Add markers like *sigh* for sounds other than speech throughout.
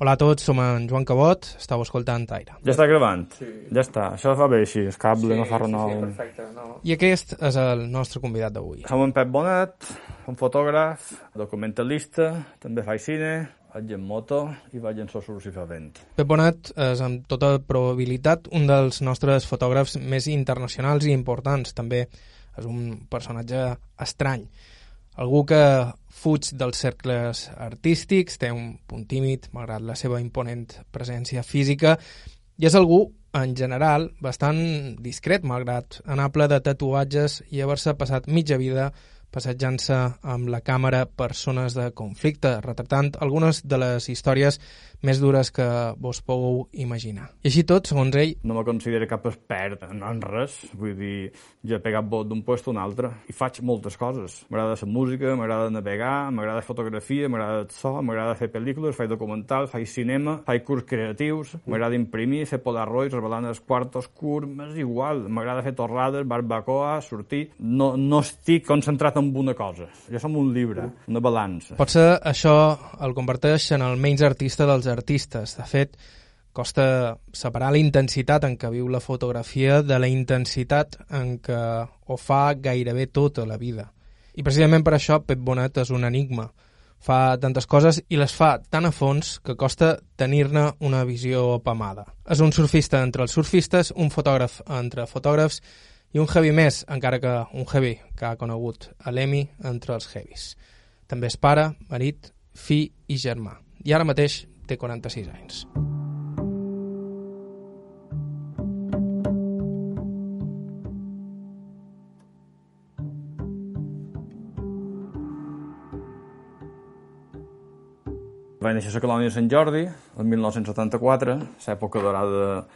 Hola a tots, som en Joan Cabot, estàu escoltant Aire. Ja està gravant? Sí. Ja està, això fa bé així, el cable sí, no fa renou. Sí, sí, perfecte. No. I aquest és el nostre convidat d'avui. Som en Pep Bonet, un fotògraf, documentalista, també faig cine, vaig en moto i vaig en sosurs i fa vent. Pep Bonet és amb tota probabilitat un dels nostres fotògrafs més internacionals i importants. També és un personatge estrany algú que fuig dels cercles artístics, té un punt tímid, malgrat la seva imponent presència física, i és algú, en general, bastant discret, malgrat anar ple de tatuatges i haver-se passat mitja vida passejant-se amb la càmera persones de conflicte, retratant algunes de les històries més dures que vos pugueu imaginar. I així tot, segons ell... No me considero cap expert en, en res, vull dir, jo he pegat vot d'un lloc a un altre i faig moltes coses. M'agrada la música, m'agrada navegar, m'agrada fotografia, m'agrada el so, m'agrada fer pel·lícules, faig documentals, faig cinema, faig curs creatius, m'agrada imprimir, fer polaroids, revelant els quartos curts, m'és igual, m'agrada fer torrades, barbacoa, sortir... No, no estic concentrat en una cosa. Jo som un llibre, una balança. Potser això el converteix en el menys artista dels artistes. De fet, costa separar la intensitat en què viu la fotografia de la intensitat en què ho fa gairebé tota la vida. I precisament per això Pep Bonet és un enigma. Fa tantes coses i les fa tan a fons que costa tenir-ne una visió apamada. És un surfista entre els surfistes, un fotògraf entre fotògrafs i un heavy més, encara que un heavy que ha conegut a l'Emi entre els heavies. També és pare, marit, fill i germà. I ara mateix té 46 anys. Vaig néixer a la colònia de Sant Jordi, el 1974, l'època dorada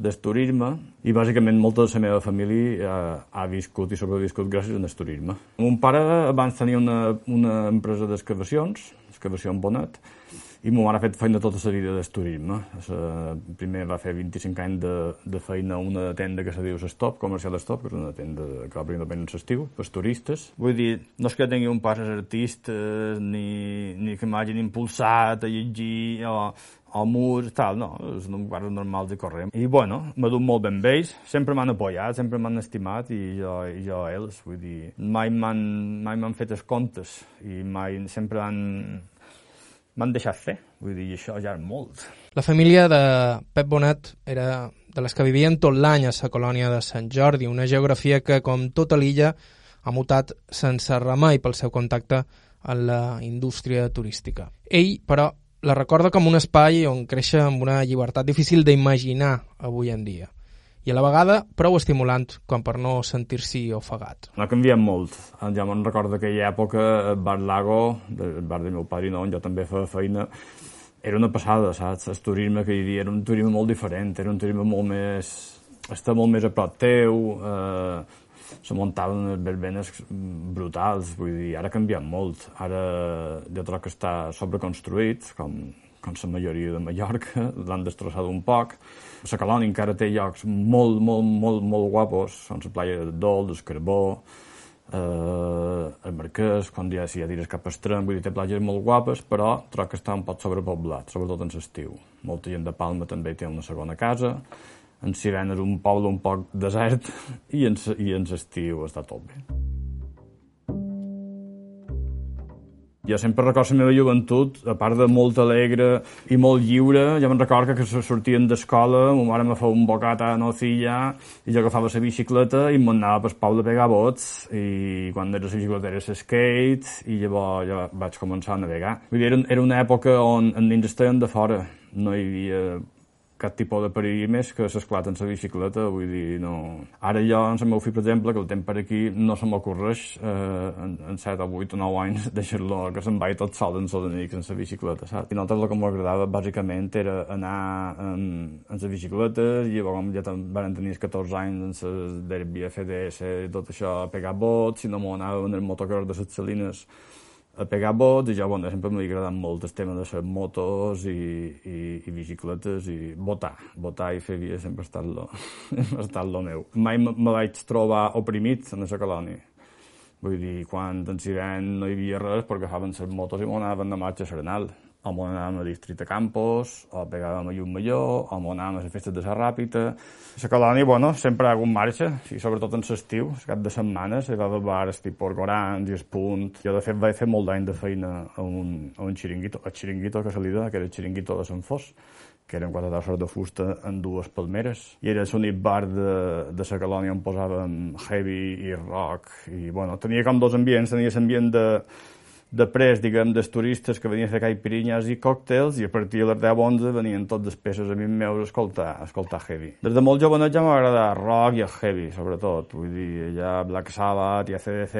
del turisme, i bàsicament molta de la meva família ha, ha viscut i sobreviscut gràcies al turisme. Mon pare abans tenia una, una empresa d'excavacions, excavació en Bonet, i ma mare ha fet feina tota la vida del turisme. Primer va fer 25 anys de, de feina a una tenda que se diu Stop, Comercial Stop, que és una tenda que obre independent l'estiu, pels turistes. Vull dir, no és que tingui un pas als artistes, ni, ni que m'hagin impulsat a llegir o, o mur, tal, no, és un coses normals i corrent. I, bueno, m'ha dut molt ben vells, sempre m'han apoyat, sempre m'han estimat i jo, i jo ells, vull dir, mai m'han fet els comptes i mai sempre han, m'han deixat fer. Vull dir, això ja és molt. La família de Pep Bonet era de les que vivien tot l'any a la colònia de Sant Jordi, una geografia que, com tota l'illa, ha mutat sense remei pel seu contacte amb la indústria turística. Ell, però, la recorda com un espai on créixer amb una llibertat difícil d'imaginar avui en dia i a la vegada prou estimulant com per no sentir-s'hi ofegat. Ha canviat molt. Ja me'n recordo aquella època, el Bar Lago, el bar del meu pare no, on jo també feia feina, era una passada, saps? El turisme que hi havia era un turisme molt diferent, era un turisme molt més... està molt més a prop teu, eh, se muntaven unes verbenes brutals, vull dir, ara ha canviat molt. Ara jo trobo que està sobreconstruït, com, com la majoria de Mallorca, l'han destrossat un poc. La colònia encara té llocs molt, molt, molt, molt guapos, són la playa de Dol, d'Escarbó, eh, el Marquès, quan ja, si ja tires cap a extrem, vull dir, té platges molt guapes, però trobo que està un poc sobrepoblat, sobretot en l'estiu. Molta gent de Palma també té una segona casa, en Sirena és un poble un poc desert i en, i en l'estiu està tot bé. Jo sempre recordo la meva joventut, a part de molt alegre i molt lliure, ja me'n recordo que sortien d'escola, ma mare me feia un bocat a nocilla, i jo agafava la bicicleta i m'anava per Pau de pegar bots, i quan era la bicicleta era skate, i llavors ja vaig començar a navegar. Vull dir, era, era una època on els nens estaven de fora, no hi havia cap tipus de perill més que s'esclata en la bicicleta, vull dir, no... Ara jo, en el meu fill, per exemple, que el temps per aquí no se m'ocorreix eh, en, en 7 o 8 o 9 anys *laughs* deixar-lo que se'n vagi tot sol en la nit en la bicicleta, saps? I nosaltres el que m'agradava, bàsicament, era anar en, en la bicicleta, i llavors ja van tenir 14 anys en les derbi FDS i tot això, a pegar bots, si no m'ho anava en el motocross de les Salines, a pegar bots i jo, bueno, sempre m'ha agradat molt el tema de les motos i, i, i bicicletes i botar, botar i fer via sempre ha estat lo, *laughs* ha estat lo meu. Mai me vaig trobar oprimit en la colònia. Vull dir, quan en Siren no hi havia res, perquè agafaven les motos i m'ho anaven de marxa serenal. O m'on anàvem a Districte Campos, o pegàvem a Major, o m'on anàvem a les festes de la Ràpita. La colònia, bueno, sempre ha hagut marxa, i sobretot en l'estiu, cap de setmanes, hi va haver bars tipus Gorans i Espunt. Jo, de fet, vaig fer molt d'any de feina a un, a un xiringuito, el xiringuito que se li que era el xiringuito de Sant Fos, que eren quatre tassos de fusta en dues palmeres. I era l'únic bar de, de la colònia on posàvem heavy i rock. I, bueno, tenia com dos ambients. Tenia l'ambient de, després, diguem, dels turistes que venien a fer caipirinhas i còctels i a partir de les 10-11 venien tots els pesos amics meus a escoltar, a escoltar heavy. Des de molt jovenet ja m'agrada rock i el heavy, sobretot. Vull dir, ja Black Sabbath i ACDC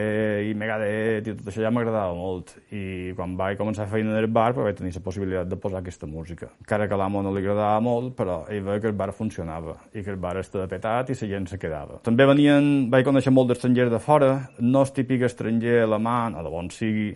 i Megadeth i tot això ja m'agradava molt. I quan vaig començar a fer feina en el bar vaig tenir la possibilitat de posar aquesta música. Encara que a l'amo no li agradava molt, però ell veia que el bar funcionava i que el bar estava petat i la gent se quedava. També venien, vaig conèixer molt d'estrangers de fora, no és típic estranger alemany, o de bon sigui,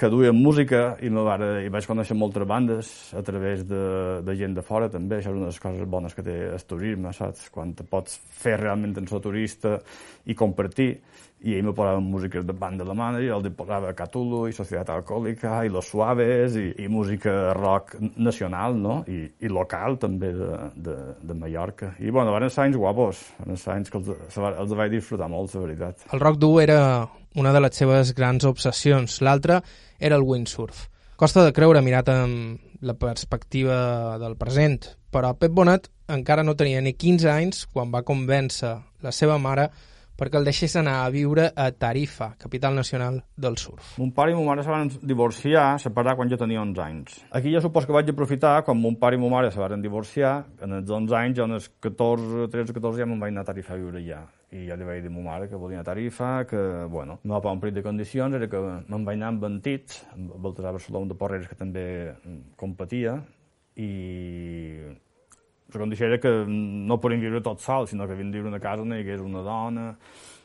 que duien música i, me va, i vaig conèixer moltes bandes a través de, de gent de fora també, això és una de les coses bones que té el turisme, saps? Quan te pots fer realment en so turista i compartir. I ell me posava músiques de banda alemana i el posava Cthulhu i Societat Alcohòlica i Los Suaves i, i música rock nacional no? I, i local també de, de, de Mallorca. I bueno, van ser anys guapos. Van ser anys que els, els vaig disfrutar molt, la veritat. El rock dur era una de les seves grans obsessions. L'altra era el windsurf. Costa de creure mirat amb la perspectiva del present però Pep Bonat encara no tenia ni 15 anys quan va convèncer la seva mare perquè el deixés anar a viure a Tarifa, capital nacional del surf. Mon pare i mon mare se van divorciar, separar quan jo tenia 11 anys. Aquí jo supos que vaig aprofitar, quan mon pare i mon mare se van divorciar, en els 11 anys, en els 14, 13 o 14 ja me'n vaig anar a Tarifa a viure ja. I ja li vaig dir a ma mare que volia a Tarifa, que, bueno, no va un perit de condicions, era que me'n vaig anar amb Ventit, amb Baltasar Barcelona de Porreres, que també competia, i la condició era que no podíem viure tots sols, sinó que havíem de viure una casa on hi hagués una dona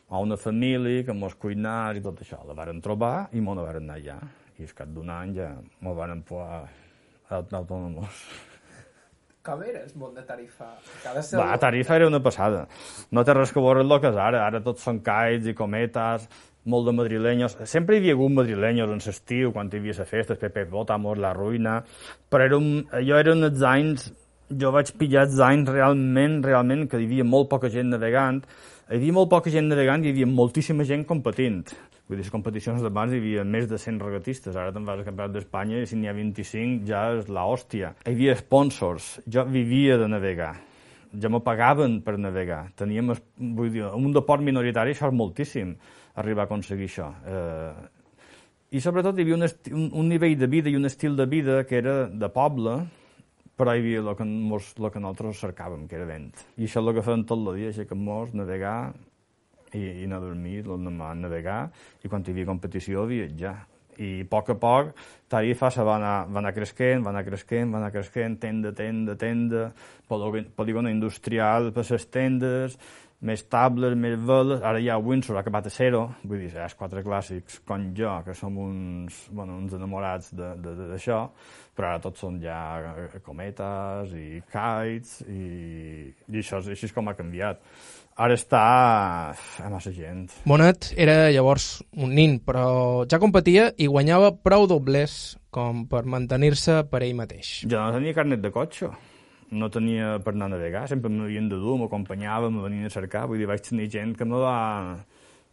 o una família que mos cuinars i tot això. La varen trobar i mos varen anar allà. I al cap d'un any ja mos varen poder autònomos. Com era el món de Tarifa? Cada Va, Tarifa era una passada. No té res que veure el que és ara. Ara tots són caits i cometes, molt de madrilenyos. Sempre hi havia hagut madrilenyos en l'estiu, quan hi havia la festa, Pepe Botamos, La Ruïna, però era un, allò eren els anys jo vaig pillar els anys realment, realment, que hi havia molt poca gent navegant. Hi havia molt poca gent navegant i hi havia moltíssima gent competint. Vull dir, les competicions d'abans hi havia més de 100 regatistes. Ara te'n vas al Campionat d'Espanya i si n'hi ha 25 ja és la hòstia. Hi havia sponsors. Jo vivia de navegar. Ja me pagaven per navegar. Teníem, vull dir, un deport minoritari això és moltíssim, arribar a aconseguir això. Eh, I sobretot hi havia un, un, un nivell de vida i un estil de vida que era de poble, però hi havia el que, mos, el que nosaltres cercàvem, que era vent. I això és el que fèiem tot el dia, aixecar-nos, navegar, i, i anar a dormir, navegar, i quan hi havia competició, viatjar. I a poc a poc, Tarifa se va anar, va anar creixent, va anar creixent, va anar creixent, tenda, tenda, tenda, polígon industrial per les tendes, més tables, més veles, ara ja Windsor ha acabat a zero, vull dir, els quatre clàssics com jo, que som uns, bueno, uns enamorats d'això, però ara tots són ja cometes i kites i, i això, així és com ha canviat. Ara està a massa gent. Bonet era llavors un nin, però ja competia i guanyava prou doblers com per mantenir-se per ell mateix. Jo no tenia carnet de cotxe no tenia per anar a navegar, sempre m'havien de dur, m'acompanyava, me venien a cercar, vull dir, vaig tenir gent que me va,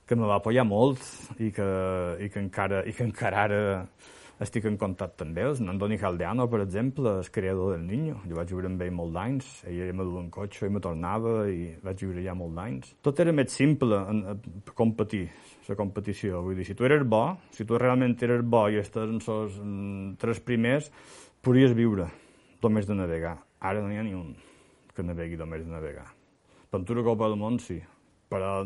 que me va apoyar molt i que, i que, encara, i que encara ara estic en contacte amb ells. Andoni Caldeano, per exemple, el creador del Niño. Jo vaig viure amb ell molt d'anys. Ell me duia en cotxe i me tornava i vaig viure ja molt d'anys. Tot era més simple en, en competir, la competició. Vull dir, si tu eres bo, si tu realment eres bo i estàs en els tres primers, podries viure només de navegar. Ara no hi ha ni un que navegui només de navegar. Pintura Copa del Món sí, però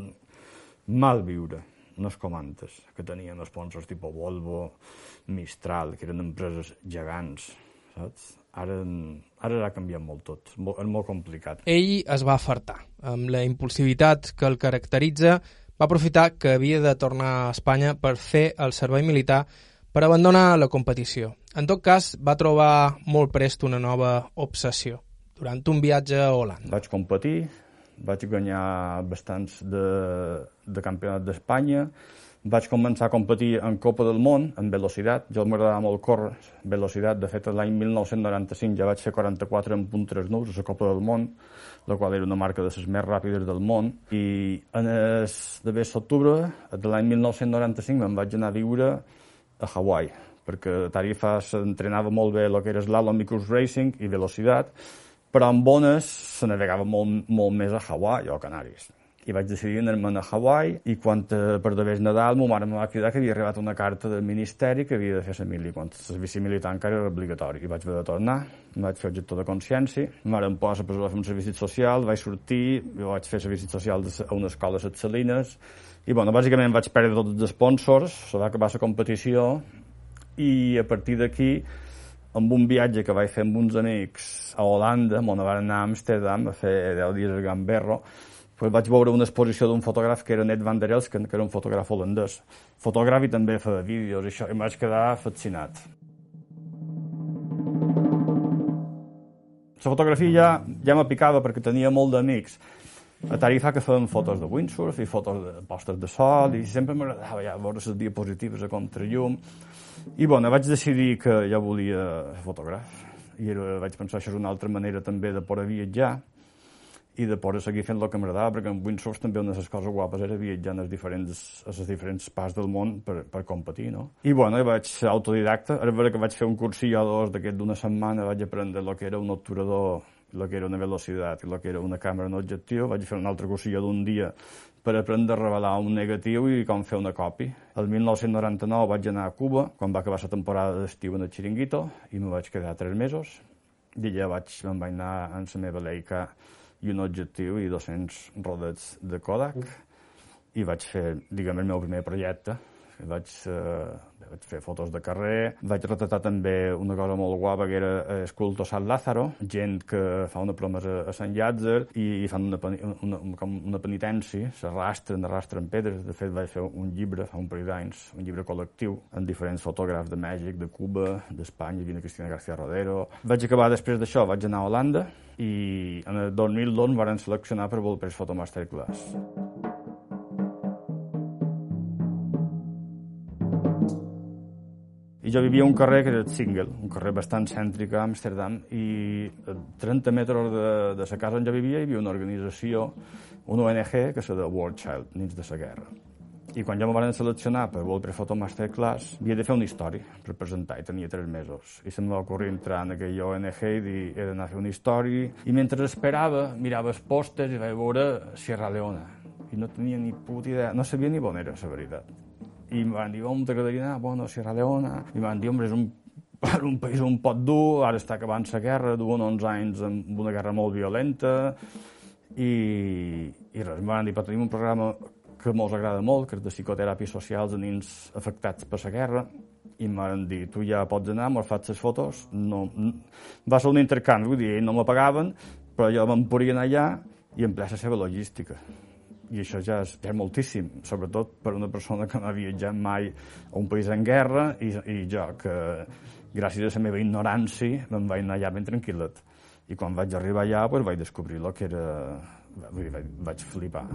mal viure, no és com antes, que tenien sponsors tipus Volvo, Mistral, que eren empreses gegants, saps? Ara, ara ha canviat molt tot, és molt, és molt complicat. Ell es va afartar. Amb la impulsivitat que el caracteritza, va aprofitar que havia de tornar a Espanya per fer el servei militar per abandonar la competició. En tot cas, va trobar molt prest una nova obsessió durant un viatge a Holanda. Vaig competir, vaig guanyar bastants de, de campionat d'Espanya, vaig començar a competir en Copa del Món, en velocitat. Jo m'agradava molt córrer, velocitat. De fet, l'any 1995 ja vaig fer 44 en punt 39 a la Copa del Món, la qual era una marca de les més ràpides del món. I en el de d'octubre de l'any 1995 me'n vaig anar a viure a Hawaii, perquè Tarifa s'entrenava molt bé el que era slalom i racing i velocitat, però amb bones se navegava molt, molt més a Hawaii o a Canàries i vaig decidir anar-me'n a Hawaii i quan eh, per d'haver Nadal ma mare em va cridar que havia arribat una carta del Ministeri que havia de fer la mili, quan el servici militar encara era obligatori. I vaig haver de tornar, em vaig fer objector de consciència, ma mare em posa per fer un servici social, vaig sortir, jo vaig fer servici social a una escola a Salines i bueno, bàsicament vaig perdre tots els sponsors, se va acabar la competició i a partir d'aquí amb un viatge que vaig fer amb uns amics a Holanda, on van anar a Amsterdam a fer 10 dies a Gamberro, pues vaig veure una exposició d'un fotògraf que era Ned van der Elst, que, que era un fotògraf holandès. Fotògraf i també fa vídeos i això, i em vaig quedar fascinat. La fotografia ja, ja me picava perquè tenia molt d'amics a Tarifa que feien fotos de windsurf i fotos de postes de sol i sempre m'agradava ja veure les diapositives a contrallum i bueno, vaig decidir que ja volia fotògraf i vaig pensar això és una altra manera també de poder viatjar i de poder seguir fent el que m'agradava, perquè en windsurf també una de les coses guapes era viatjar a les diferents, a les diferents parts del món per, per competir, no? I bueno, vaig ser autodidacta, ara veure que vaig fer un cursillo dos d'aquest d'una setmana, vaig aprendre el que era un obturador, el que era una velocitat i el que era una càmera en objectiu, vaig fer un altre cursillo d'un dia per aprendre a revelar un negatiu i com fer una còpia. El 1999 vaig anar a Cuba, quan va acabar la temporada d'estiu en el Chiringuito, i me vaig quedar tres mesos, i allà vaig, me'n vaig anar amb la meva Leica i un objectiu i 200 rodets de Kodak i vaig fer, diguem, el meu primer projecte. Vaig, eh, vaig fer fotos de carrer, vaig retratar també una cosa molt guapa que era el culto Sant Lázaro, gent que fa una promesa a Sant Llàtzer i, i fan una, una, com una penitència, s'arrastren, arrastren pedres. De fet, vaig fer un llibre fa un parell d'anys, un llibre col·lectiu, amb diferents fotògrafs de Mèxic, de Cuba, d'Espanya, Vina Cristina García Rodero. Vaig acabar després d'això, vaig anar a Holanda, i en el 2002 em van seleccionar per Volpes Photo Masterclass. I jo vivia un carrer que era Single, un carrer bastant cèntric a Amsterdam, i a 30 metres de, de la casa on jo vivia hi havia una organització, una ONG, que és la World Child, Nits de la Guerra i quan ja me van seleccionar per Volpre Photo Masterclass, havia de fer una història per presentar, i tenia tres mesos. I se'm va ocorrir entrar en aquella ONG i dir, he d'anar a fer una història. I mentre esperava, mirava els postes i vaig veure Sierra Leona. I no tenia ni puta idea, no sabia ni on era, la veritat. I em van dir, on t'agradaria? Bueno, Sierra Leona. I van dir, home, és un *laughs* per un país un pot dur, ara està acabant la guerra, duen 11 anys amb una guerra molt violenta, i, i res, em van dir, però tenim un programa que mos agrada molt, que és de psicoteràpia social de nins afectats per la guerra, i em van dir, tu ja pots anar, m'has fet les fotos, no, va ser un intercanvi, vull dir, no me pagaven, però jo me'n podia anar allà i emplear la seva logística. I això ja és, ja és moltíssim, sobretot per una persona que no ha viatjat mai a un país en guerra i, i jo, que gràcies a la meva ignorància me'n vaig anar allà ben tranquil·let. I quan vaig arribar allà pues, vaig descobrir el que era... Vaig, vaig flipar.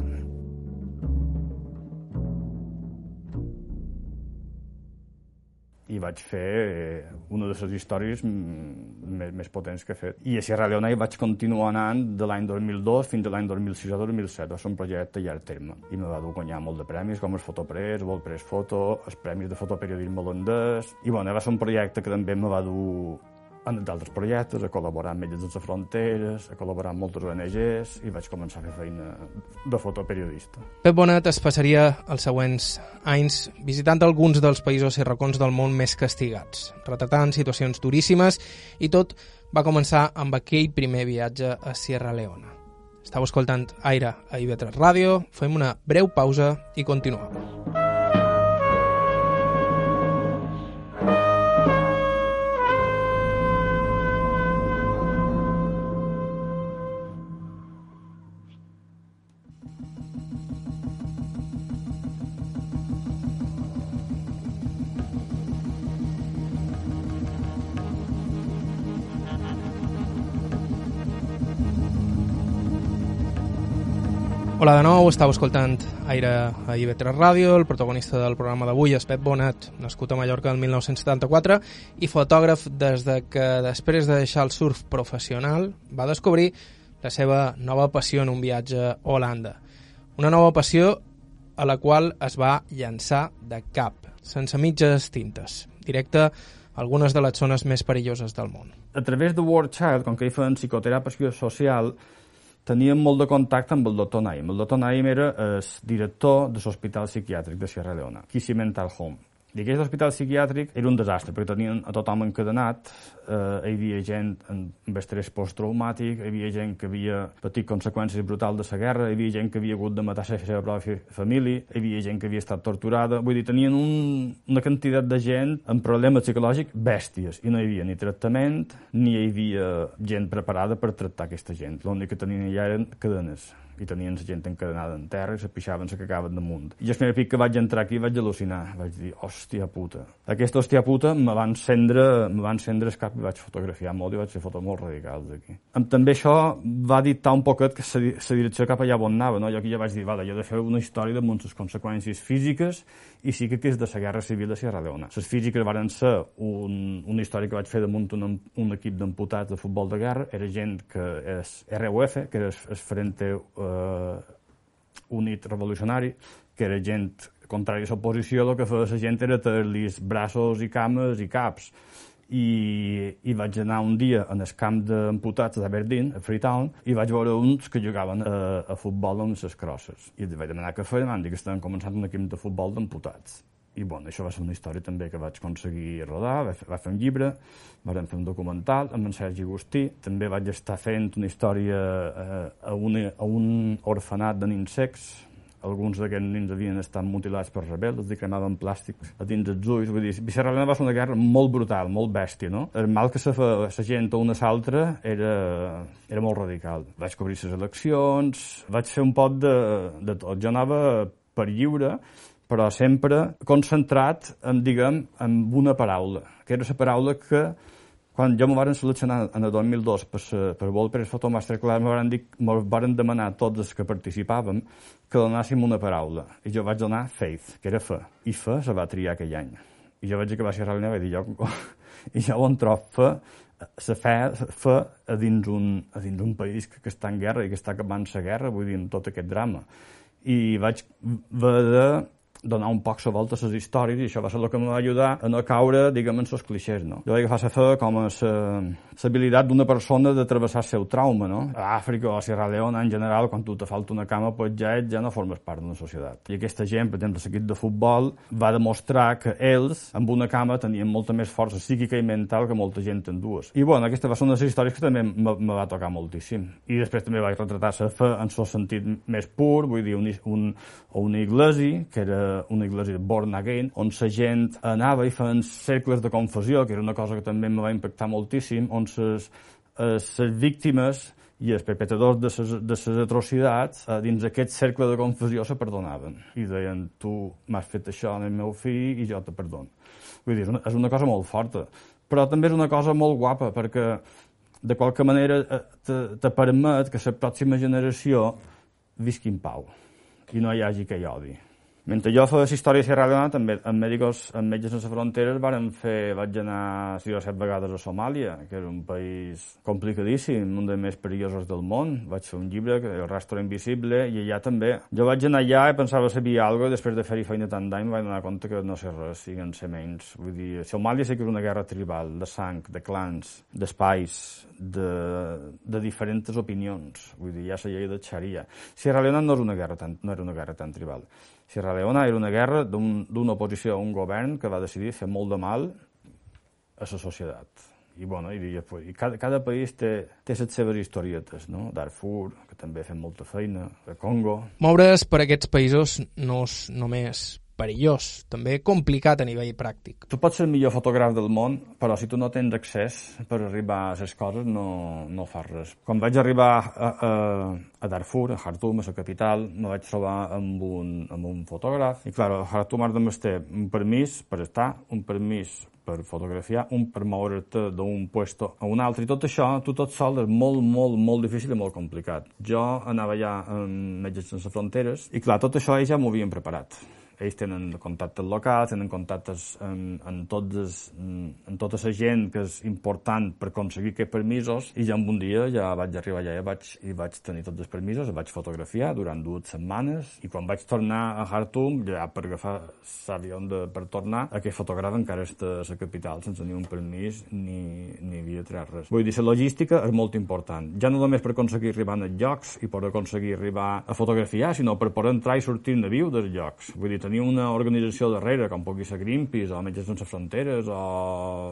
I vaig fer eh, una de les històries més, més potents que he fet. I a Sierra Leone vaig continuar anant de l'any 2002 fins a l'any 2006 o 2007. Va ser un projecte a llarg terme. I me va dur guanyar molt de premis, com el Fotopress, el Press Foto, els premis de fotoperiodisme holandès... I bueno, va ser un projecte que també me va dur en d'altres projectes, a col·laborar amb Metges Sense Fronteres, a col·laborar amb moltes ONGs i vaig començar a fer feina de fotoperiodista. Pep Bonet es passaria els següents anys visitant alguns dels països i racons del món més castigats, retratant situacions duríssimes i tot va començar amb aquell primer viatge a Sierra Leona. Estau escoltant Aire a IB3 Ràdio, fem una breu pausa i continuem. Hola de nou, estàu escoltant Aire a IB3 Ràdio, el protagonista del programa d'avui és Pep Bonat, nascut a Mallorca el 1974 i fotògraf des de que després de deixar el surf professional va descobrir la seva nova passió en un viatge a Holanda. Una nova passió a la qual es va llançar de cap, sense mitges tintes, directe a algunes de les zones més perilloses del món. A través de World Child, com que hi feien psicoteràpia social, teníem molt de contacte amb el doctor Naim. El doctor Naim era el director de l'Hospital Psiquiàtric de Sierra Leona, Kissy Mental Home. I aquest hospital psiquiàtric era un desastre, perquè tenien a tothom encadenat, eh, hi havia gent amb estrès posttraumàtic, hi havia gent que havia patit conseqüències brutals de la guerra, hi havia gent que havia hagut de matar la seva pròpia família, hi havia gent que havia estat torturada, vull dir, tenien un, una quantitat de gent amb problemes psicològics bèsties, i no hi havia ni tractament, ni hi havia gent preparada per tractar aquesta gent. L'únic que tenien allà eren cadenes i tenien la gent encadenada en terra i se pixaven, se cagaven damunt. I el primer pic que vaig entrar aquí vaig al·lucinar, vaig dir, hòstia puta. Aquesta hòstia puta me va encendre, me va encendre el cap i vaig fotografiar molt i vaig fer fotos molt radicals d'aquí. També això va dictar un poquet que la direcció cap allà on anava, no? Jo aquí ja vaig dir, vale, jo he de fer una història de les conseqüències físiques i sí que és de la Guerra Civil de Sierra Leona. Les físiques van ser un, una història que vaig fer damunt un, un equip d'amputats de futbol de guerra, era gent que és RUF, que era el Frente eh, Unit Revolucionari, que era gent contrària a l'oposició, el que feia la gent era tenir braços i cames i caps. I, i vaig anar un dia en el camp d'amputats d'Aberdeen, a Freetown, i vaig veure uns que jugaven a, a futbol amb les crosses. I vaig demanar que feien, van dir que estaven començant un equip de futbol d'amputats. I bueno, això va ser una història també que vaig aconseguir rodar, vaig fer, vaig fer un llibre, vam fer un documental amb en Sergi Agustí, també vaig estar fent una història eh, a, una, a un orfenat de nins secs, alguns d'aquests nins havien estat mutilats per rebels, els cremaven plàstic a dins dels ulls, vull dir, Vicerralena va ser una guerra molt brutal, molt bèstia, no? El mal que se fa la gent a una altra era, era molt radical. Vaig cobrir les eleccions, vaig fer un pot de, de tot. Jo anava per lliure, però sempre concentrat en, diguem, en una paraula, que era la paraula que quan jo me varen seleccionar en el 2002 per, per Volpres Photo Masterclass, me varen, me varen demanar tots els que participàvem que donàssim una paraula. I jo vaig donar faith, que era fe. I fe se va triar aquell any. I jo vaig dir que va ser realment, vaig dir jo, *laughs* i jo on trob fe, la fe, fe a, dins un, a dins un país que, que està en guerra i que està acabant la guerra, vull dir, amb tot aquest drama. I vaig haver donar un poc la volta a les històries i això va ser el que em va ajudar a no caure, diguem, en els clixés, no? Jo vaig agafar la fe com a l'habilitat d'una persona de travessar el seu trauma, no? A Àfrica o a Sierra Leona, en general, quan tu te falta una cama, pues ja, ja no formes part d'una societat. I aquesta gent, per exemple, l'equip de futbol, va demostrar que ells, amb una cama, tenien molta més força psíquica i mental que molta gent en dues. I, bueno, aquesta va ser una de les històries que també me va tocar moltíssim. I després també vaig retratar la fe en el sentit més pur, vull dir, un, un, una iglesia, que era una iglesia born again, on la gent anava i feien cercles de confusió, que era una cosa que també em va impactar moltíssim, on les, les víctimes i els perpetradors de ses, de atrocitats eh, dins aquest cercle de confusió se perdonaven i deien tu m'has fet això al meu fill i jo te perdono. Vull dir, és una, és una cosa molt forta, però també és una cosa molt guapa perquè de qualque manera eh, te, te permet que la pròxima generació visqui en pau i no hi hagi que hi odi. Mentre jo feia història a Sierra Leona, també amb Mèdicos, amb Metges Sense Fronteres, varen fer, vaig anar sis o set vegades a Somàlia, que és un país complicadíssim, un dels més perillosos del món. Vaig fer un llibre, que El rastro invisible, i allà també. Jo vaig anar allà i pensava saber alguna cosa, i després de fer-hi feina tant d'any vaig donar compte que no sé res, siguen ser menys. Vull dir, Somàlia sí que és una guerra tribal, de sang, de clans, d'espais, de, de diferents opinions. Vull dir, ja la llei de Xaria. Sierra Leona no, és una guerra tan, no era una guerra tan tribal. Sierra Leona era una guerra d'una un, oposició a un govern que va decidir fer molt de mal a la societat. I, bueno, i, i cada, cada país té, té les seves historietes, no? Darfur, que també fem molta feina, de Congo... Moure's per aquests països no és només perillós, també complicat a nivell pràctic. Tu pots ser el millor fotògraf del món, però si tu no tens accés per arribar a les coses no, no fas res. Quan vaig arribar a, a, a Darfur, a Khartoum, a la capital, me vaig trobar amb un, amb un fotògraf i, clar, a Khartoum has de ter un permís per estar, un permís per fotografiar, un per moure't d'un puesto a un altre, i tot això, tu tot sol, és molt, molt, molt difícil i molt complicat. Jo anava ja amb Metges Sense Fronteres, i clar, tot això ells ja m'ho havien preparat ells tenen contactes locals, tenen contactes en, en, tots, en tota la gent que és important per aconseguir aquests permisos i ja un dia ja vaig arribar allà i vaig, i vaig tenir tots els permisos, vaig fotografiar durant dues setmanes i quan vaig tornar a Khartoum, ja per agafar l'avió per tornar, aquest fotògraf encara està a la capital sense ni un permís ni, ni havia tret res. Vull dir, la logística és molt important. Ja no només per aconseguir arribar als llocs i per aconseguir arribar a fotografiar, sinó per poder entrar i sortir de viu dels llocs. Vull dir, tenir una organització darrere, com pugui ser Greenpeace, o Metges Sense Fronteres, o,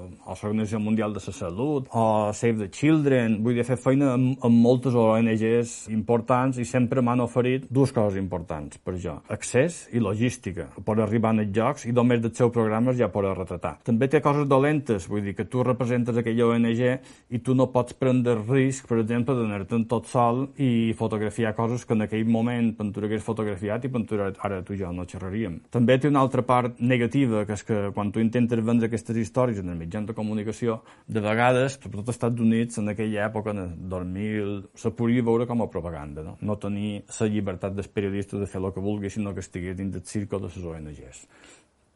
o l'Organització Mundial de la Salut, o Save the Children, vull dir, fer feina amb, amb moltes ONGs importants i sempre m'han oferit dues coses importants per jo. Accés i logística, per arribar als jocs i només dels seus programes ja poder retratar. També té coses dolentes, vull dir, que tu representes aquella ONG i tu no pots prendre risc, per exemple, d'anar-te'n tot sol i fotografiar coses que en aquell moment tu hagués fotografiat i tu ara tu i jo no xerraríem dèiem. També té una altra part negativa, que és que quan tu intentes vendre aquestes històries en els mitjans de comunicació, de vegades, sobretot als Estats Units, en aquella època, en el 2000, se podia veure com a propaganda, no? No tenir la llibertat dels periodistes de fer el que vulgui, sinó que estigués dins del circo de les ONGs.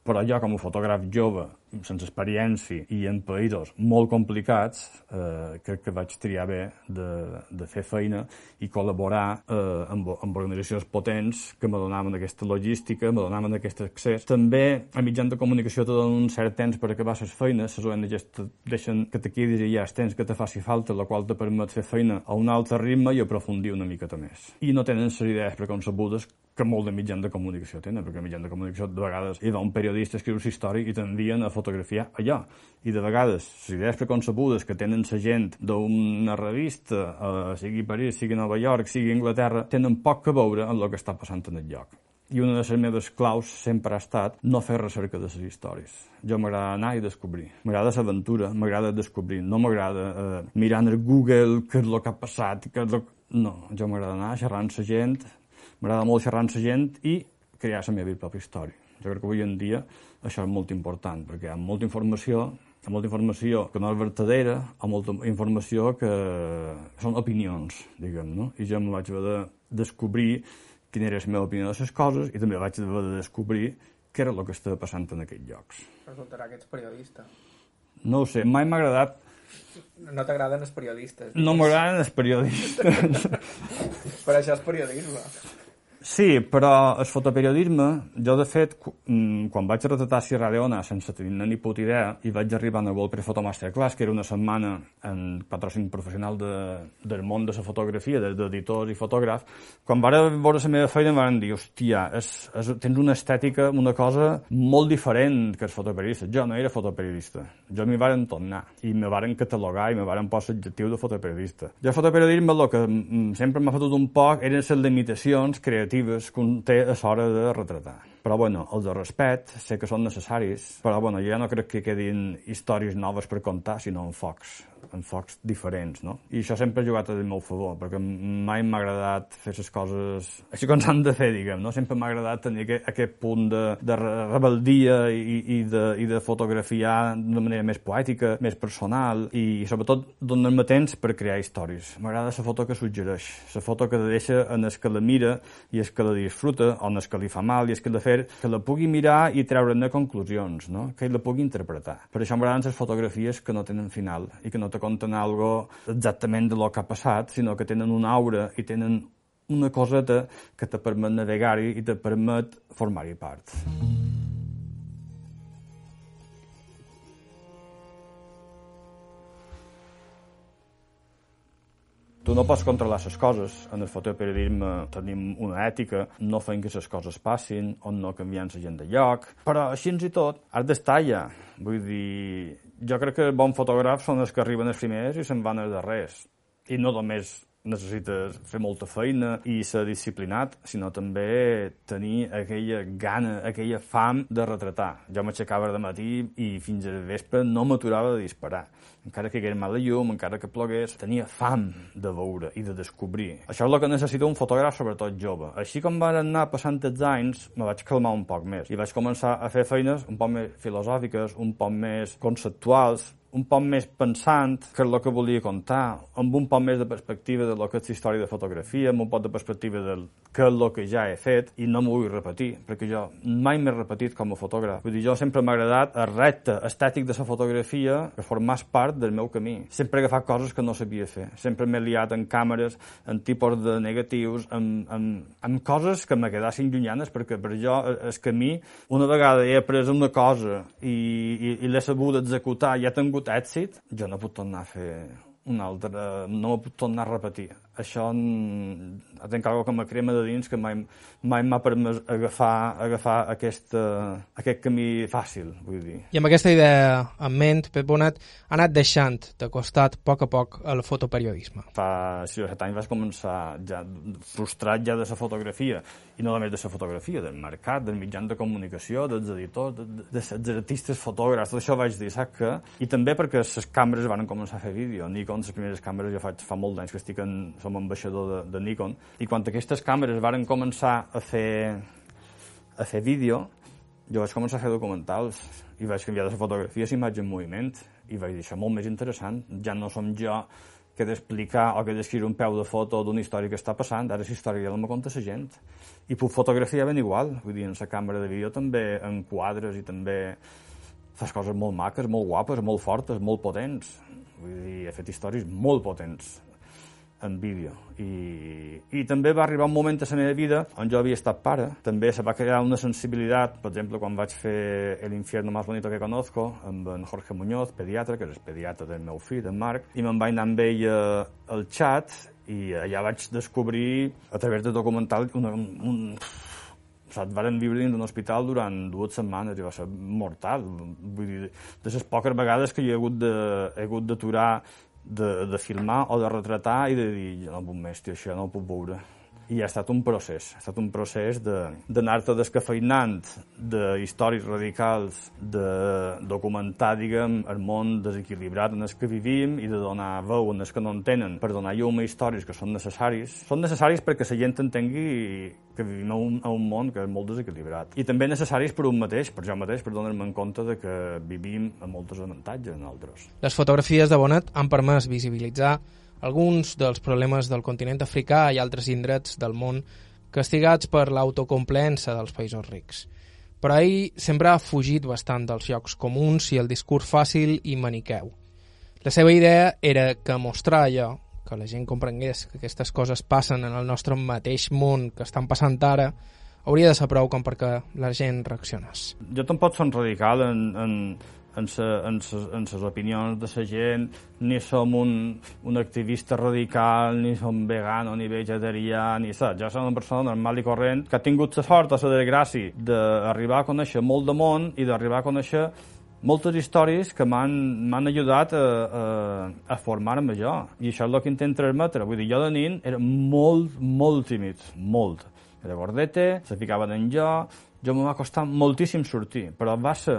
Però jo, com a fotògraf jove, sense experiència i en països molt complicats, eh, crec que vaig triar bé de, de fer feina i col·laborar eh, amb, amb organitzacions potents que me donaven aquesta logística, me donaven aquest accés. També a mitjans de comunicació te donen un cert temps per acabar les feines, les ONGs te deixen que te quedis allà el temps que te faci falta, la qual te permet fer feina a un altre ritme i aprofundir una miqueta més. I no tenen les idees preconcebudes que molt de mitjans de comunicació tenen, perquè mitjans de comunicació de vegades hi va un periodista a escriure una història i tendien a fotografiar allò. I de vegades, les idees preconcebudes que tenen la gent d'una revista, eh, sigui París, sigui Nova York, sigui Anglaterra, tenen poc que veure amb el que està passant en el lloc. I una de les meves claus sempre ha estat no fer recerca de les històries. Jo m'agrada anar i descobrir. M'agrada l'aventura, m'agrada descobrir. No m'agrada eh, mirar en el Google què és el que ha passat. Què lo... No, jo m'agrada anar xerrant la gent, m'agrada molt xerrar amb la gent i crear la meva pròpia història. Jo crec que avui en dia això és molt important, perquè hi ha molta informació, hi ha molta informació que no és vertadera, o molta informació que són opinions, diguem, no? I jo em vaig haver de descobrir quina era la meva opinió de les coses i també vaig haver de descobrir què era el que estava passant en aquests llocs. Resultarà que ets periodista. No ho sé, mai m'ha agradat no t'agraden els periodistes. No m'agraden els periodistes. *laughs* per això és periodisme. Sí, però el fotoperiodisme, jo de fet, mm, quan vaig retratar Sierra Leona sense tenir ni puta idea, i vaig arribar a World Foto Masterclass, que era una setmana en patrocini professional de, del món de la fotografia, d'editors i fotògrafs, quan vaig veure la meva feina em van dir, hòstia, és, és, tens una estètica, una cosa molt diferent que els fotoperiodistes. Jo no era fotoperiodista, jo m'hi varen tornar, i me varen catalogar i me varen posar l'adjectiu de fotoperiodista. Jo fotoperiodisme el que sempre m'ha fotut un poc eren les limitacions creatives narratives que un té a l'hora de retratar. Però, bueno, els de respect sé que són necessaris, però, bueno, jo ja no crec que quedin històries noves per contar, sinó enfocs enfocs diferents, no? I això sempre ha jugat a meu favor, perquè mai m'ha agradat fer les coses així com s'han de fer, diguem, no? Sempre m'ha agradat tenir aquest, aquest punt de, de rebeldia i, i, de, i de fotografiar d'una manera més poètica, més personal i sobretot donar-me temps per crear històries. M'agrada la foto que suggereix, la foto que deixa en el que la mira i el que la disfruta, o en el que li fa mal i el que la fer, que la pugui mirar i treure-ne conclusions, no? que la pugui interpretar. Per això m'agraden les fotografies que no tenen final i que no te conten algo exactament de lo que ha passat, sinó que tenen una aura i tenen una coseta que te permet navegar-hi i te permet formar-hi part. No pots controlar les coses. En el fotoperiodisme tenim una ètica, no fem que les coses passin, on no canviem la gent de lloc, però així i tot has d'estar allà. Vull dir, jo crec que bons fotògrafs són els que arriben els primers i se'n van els darrers. I no només necessites fer molta feina i ser disciplinat, sinó també tenir aquella gana, aquella fam de retratar. Jo m'aixecava de matí i fins al vespre no m'aturava de disparar. Encara que hagués mala llum, encara que plogués, tenia fam de veure i de descobrir. Això és el que necessita un fotògraf, sobretot jove. Així com van anar passant els anys, me vaig calmar un poc més i vaig començar a fer feines un poc més filosòfiques, un poc més conceptuals, un poc més pensant que és el que volia contar, amb un poc més de perspectiva de lo que és història de fotografia, amb un poc de perspectiva del que és el que ja he fet, i no m'ho vull repetir, perquè jo mai m'he repetit com a fotògraf. Vull dir, jo sempre m'ha agradat el repte estètic de la fotografia que formàs part del meu camí. Sempre he agafat coses que no sabia fer. Sempre m'he liat en càmeres, en tipus de negatius, amb, amb, amb coses que me quedassin llunyanes, perquè per jo el camí, una vegada he après una cosa i, i, i l'he sabut executar i he tingut tingut èxit, jo no puc tornar a fer un altre, no puc tornar a repetir. Això tinc alguna que me crema de dins que mai mai m'ha permès agafar, agafar aquest, uh, aquest camí fàcil, vull dir. I amb aquesta idea en ment, Pep Bonat ha anat deixant de costat a poc a poc el fotoperiodisme. Fa 6 o 7 anys vaig començar ja frustrat ja de la fotografia, i no només de la fotografia, del mercat, del mitjans de comunicació, dels editors, de, de, dels artistes fotògrafs, tot això vaig dir, saps què? I també perquè les càmeres van començar a fer vídeo. Nikon, les primeres càmeres, jo faig fa molt d'anys que estic en, som ambaixador de, de Nikon, i quan aquestes càmeres varen començar a fer, a fer vídeo, jo vaig començar a fer documentals i vaig canviar de fotografies a imatge en moviment i vaig això molt més interessant, ja no som jo que d'explicar o que d'escriure un peu de foto d'una història que està passant, ara la història ja me conta la gent. I puc fotografiar ben igual, vull dir, en la càmera de vídeo també en quadres i també fas coses molt maques, molt guapes, molt fortes, molt potents. Vull dir, he fet històries molt potents en vídeo. I, I també va arribar un moment a la meva vida on jo havia estat pare. També se va crear una sensibilitat, per exemple, quan vaig fer El infierno más bonito que conozco, amb en Jorge Muñoz, pediatre, que és el pediatre del meu fill, en Marc, i me'n vaig anar amb ell al xat i allà vaig descobrir, a través de documental, una, un, saps, varen viure dins d'un hospital durant dues setmanes i va ser mortal. Vull dir, de les poques vegades que jo he hagut de, he hagut d'aturar de, de filmar o de retratar i de dir, no puc més, tio, això no ho puc veure. I ha estat un procés, ha estat un procés d'anar-te de, descafeinant de històries radicals, de documentar, diguem, el món desequilibrat en el que vivim i de donar veu en els que no en tenen per donar llum a històries que són necessaris. Són necessaris perquè la gent entengui que vivim a un, a un món que és molt desequilibrat. I també necessaris per un mateix, per jo mateix, per donar-me en compte de que vivim amb moltes avantatges en altres. Les fotografies de Bonet han permès visibilitzar alguns dels problemes del continent africà i altres indrets del món castigats per l'autocomplença dels països rics. Però ell sempre ha fugit bastant dels llocs comuns i el discurs fàcil i maniqueu. La seva idea era que mostrar allò, que la gent comprengués que aquestes coses passen en el nostre mateix món que estan passant ara, hauria de ser prou com perquè la gent reaccionés. Jo tampoc som radical en, en, en, sa, sa, ses opinions de la gent, ni som un, un activista radical, ni som vegano, ni vegetarià, ni saps. Jo som una persona normal i corrent que ha tingut la sort o la desgràcia d'arribar a conèixer molt de món i d'arribar a conèixer moltes històries que m'han ajudat a, a, a formar-me jo. I això és el que intento transmetre. Vull dir, jo de nin era molt, molt tímid, molt. Era gordete, se ficaven en jo, jo me va costar moltíssim sortir, però va ser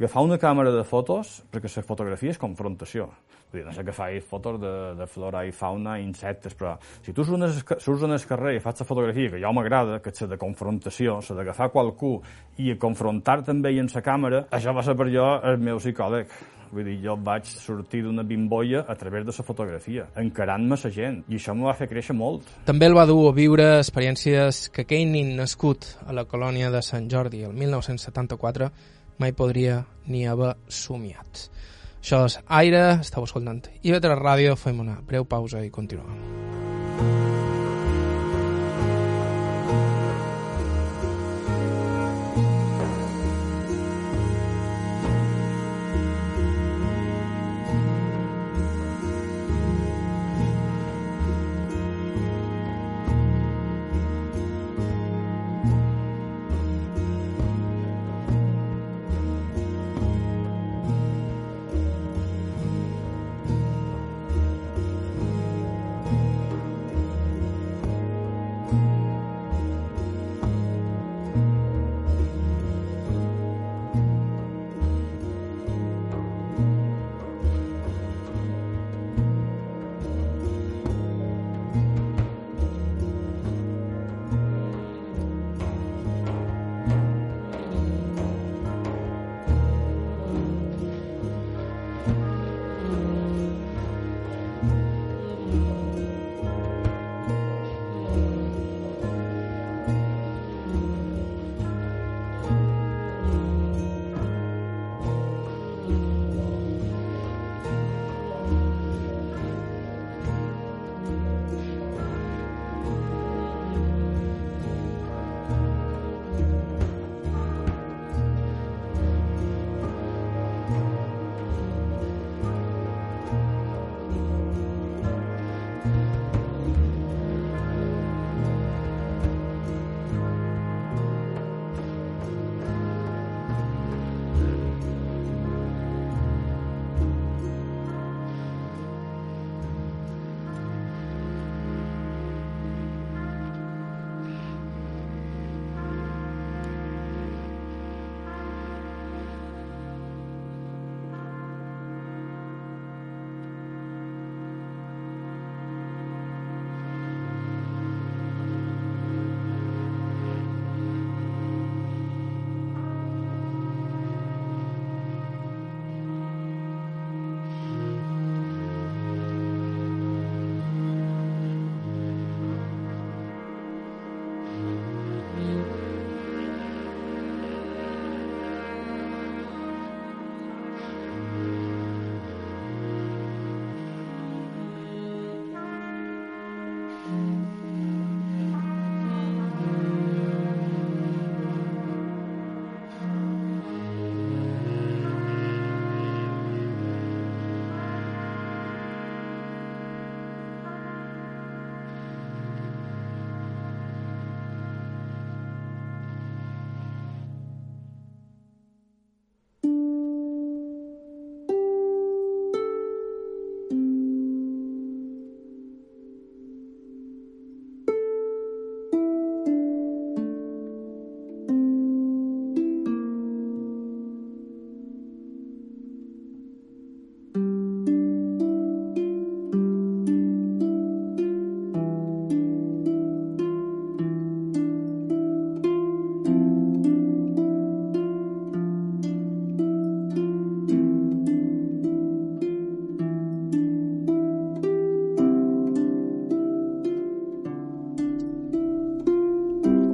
agafar una càmera de fotos, perquè la fotografia és confrontació. Vull dir, no sé que faig fotos de, de flora i fauna insectes, però si tu surts el carrer i fas la fotografia, que ja m'agrada, que és de confrontació, la d'agafar qualcú i confrontar també en la càmera, això va ser per jo el meu psicòleg. Vull dir, jo vaig sortir d'una bimbolla a través de la fotografia, encarant-me la gent, i això m'ho va fer créixer molt. També el va dur a viure experiències que Keinin, nascut a la colònia de Sant Jordi el 1974, mai podria ni haver somiat. Això és Aire, estàu escoltant IB3 Ràdio, fem una breu pausa i continuem.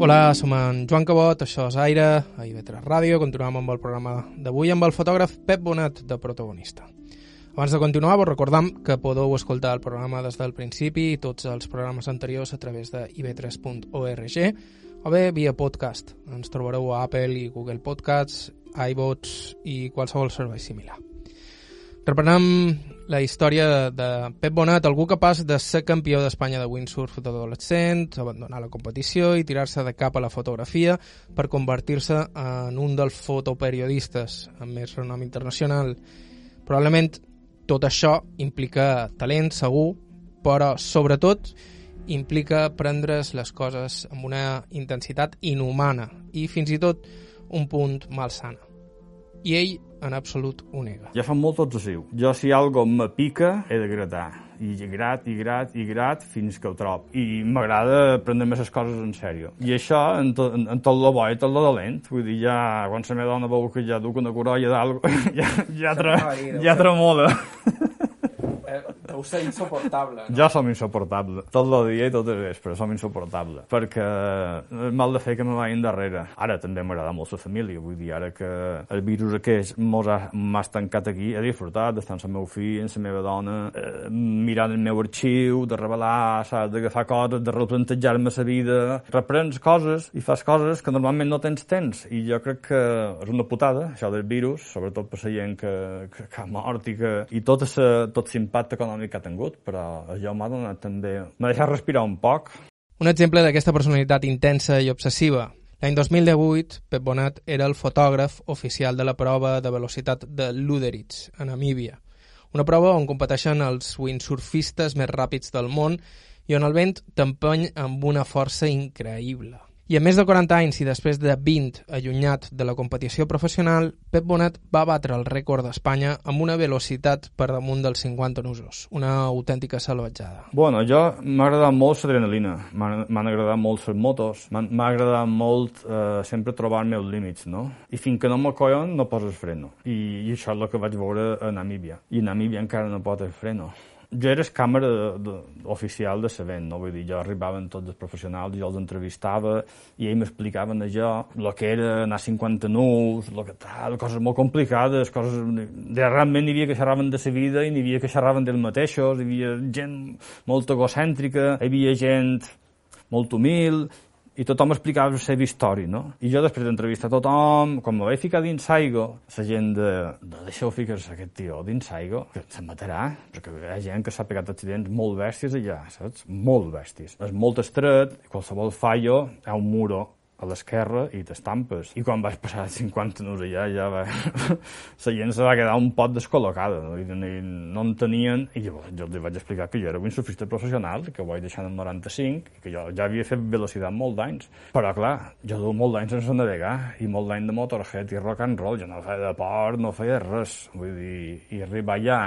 Hola, som en Joan Cabot, això és Aire, a IB3 Ràdio. Continuem amb el programa d'avui amb el fotògraf Pep Bonat de protagonista. Abans de continuar, vos recordam que podeu escoltar el programa des del principi i tots els programes anteriors a través de ib3.org o bé via podcast. Ens trobareu a Apple i Google Podcasts, iVots i qualsevol servei similar. Reprenem la història de Pep Bonat, algú capaç de ser campió d'Espanya de windsurf d'adolescent, abandonar la competició i tirar-se de cap a la fotografia per convertir-se en un dels fotoperiodistes amb més renom internacional. Probablement tot això implica talent, segur, però sobretot implica prendre's les coses amb una intensitat inhumana i fins i tot un punt malsana. I ell en absolut ho nega. Ja som molt obsessiu. Jo si algo me pica, he de gratar. I grat, i grat, i grat, fins que ho trob. I m'agrada prendre-me les coses en sèrio. I això en, to, en, en tot lo bo i tot lo dolent. Vull dir, ja, quan la meva dona veu que ja duc una corolla d'algo, *laughs* ja, ja, tre, ja tremola. Eh, deu ser insuportable. No? Jo som insuportable. Tot el dia i tot el vespre som insuportable. Perquè és mal de fer que me vagin darrere. Ara també m'agrada molt la família. Vull dir, ara que el virus aquest m'ha estancat aquí, he disfrutat d'estar amb el meu fill, amb la meva dona, eh, mirant el meu arxiu, de revelar, saps, d'agafar coses, de replantejar-me la vida. Reprens coses i fas coses que normalment no tens temps. I jo crec que és una putada, això del virus, sobretot per la gent que, que, que ha mort i, que, i tot, esa, tot l'impacte econòmic que ha tingut, però això m'ha donat també... M'ha deixat respirar un poc. Un exemple d'aquesta personalitat intensa i obsessiva. L'any 2018, Pep Bonat era el fotògraf oficial de la prova de velocitat de Luderitz, a Namíbia. Una prova on competeixen els windsurfistes més ràpids del món i on el vent t'empeny amb una força increïble. I amb més de 40 anys i després de 20 allunyat de la competició professional, Pep Bonat va batre el rècord d'Espanya amb una velocitat per damunt dels 50 nusos, una autèntica salvatjada. Bueno, jo m'ha agradat molt l'adrenalina, m'han agradat molt les motos, m'ha agradat molt eh, sempre trobar-me els límits, no? I fins que no m'acollen no poses freno. I, I això és el que vaig veure a Namíbia. I a Namíbia encara no pot freno jo era càmera de, de, oficial de l'event, no? Vull dir, jo arribaven tots els professionals, jo els entrevistava i ells m'explicaven allò, el que era anar 50 nus, lo que tal, coses molt complicades, coses... De, realment hi havia que xerraven de la vida i n'hi havia que xerraven dels mateixos, hi havia gent molt egocèntrica, hi havia gent molt humil, i tothom explicava la seva història, no? I jo després d'entrevistar tothom, quan me vaig ficar dins Saigo, la gent de, de deixeu ficar-se aquest tio dins Saigo, que se matarà, perquè hi ha gent que s'ha pegat accidents molt bèsties allà, saps? Molt bèsties. És molt estret, qualsevol fallo hi ha un muro a l'esquerra i t'estampes. I quan vaig passar 50 minuts allà, ja va... *laughs* la gent se va quedar un pot descol·locada, no? I, no en tenien, i llavors jo els vaig explicar que jo era un surfista professional, que ho vaig deixar en el 95, i que jo ja havia fet velocitat molt d'anys. Però, clar, jo du molt d'anys sense navegar, i molt d'any de motorhead i rock and roll, jo no feia de port, no feia res. Vull dir, i arribar allà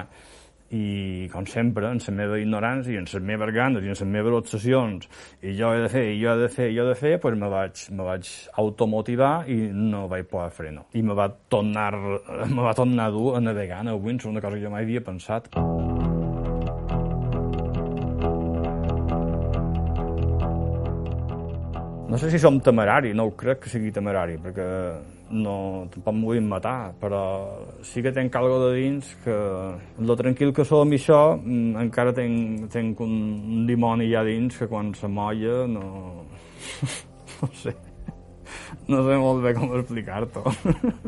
i com sempre, en la meva ignorància i en les meves ganes i en les meves obsessions i jo he de fer, i jo he de fer, i jo he de fer pues me vaig, me vaig automotivar i no vaig poder frenar i me va tornar, *laughs* me va tornar dur a navegar en el Windsor, una cosa que jo mai havia pensat. No sé si som temerari, no ho crec que sigui temerari, perquè no, tampoc m'ho vull matar, però sí que tenc algo de dins que, lo tranquil que som i això, mm, encara tenc, tenc un dimoni ja dins que quan se molla no... *laughs* no sé. No sé molt bé com explicar-t'ho.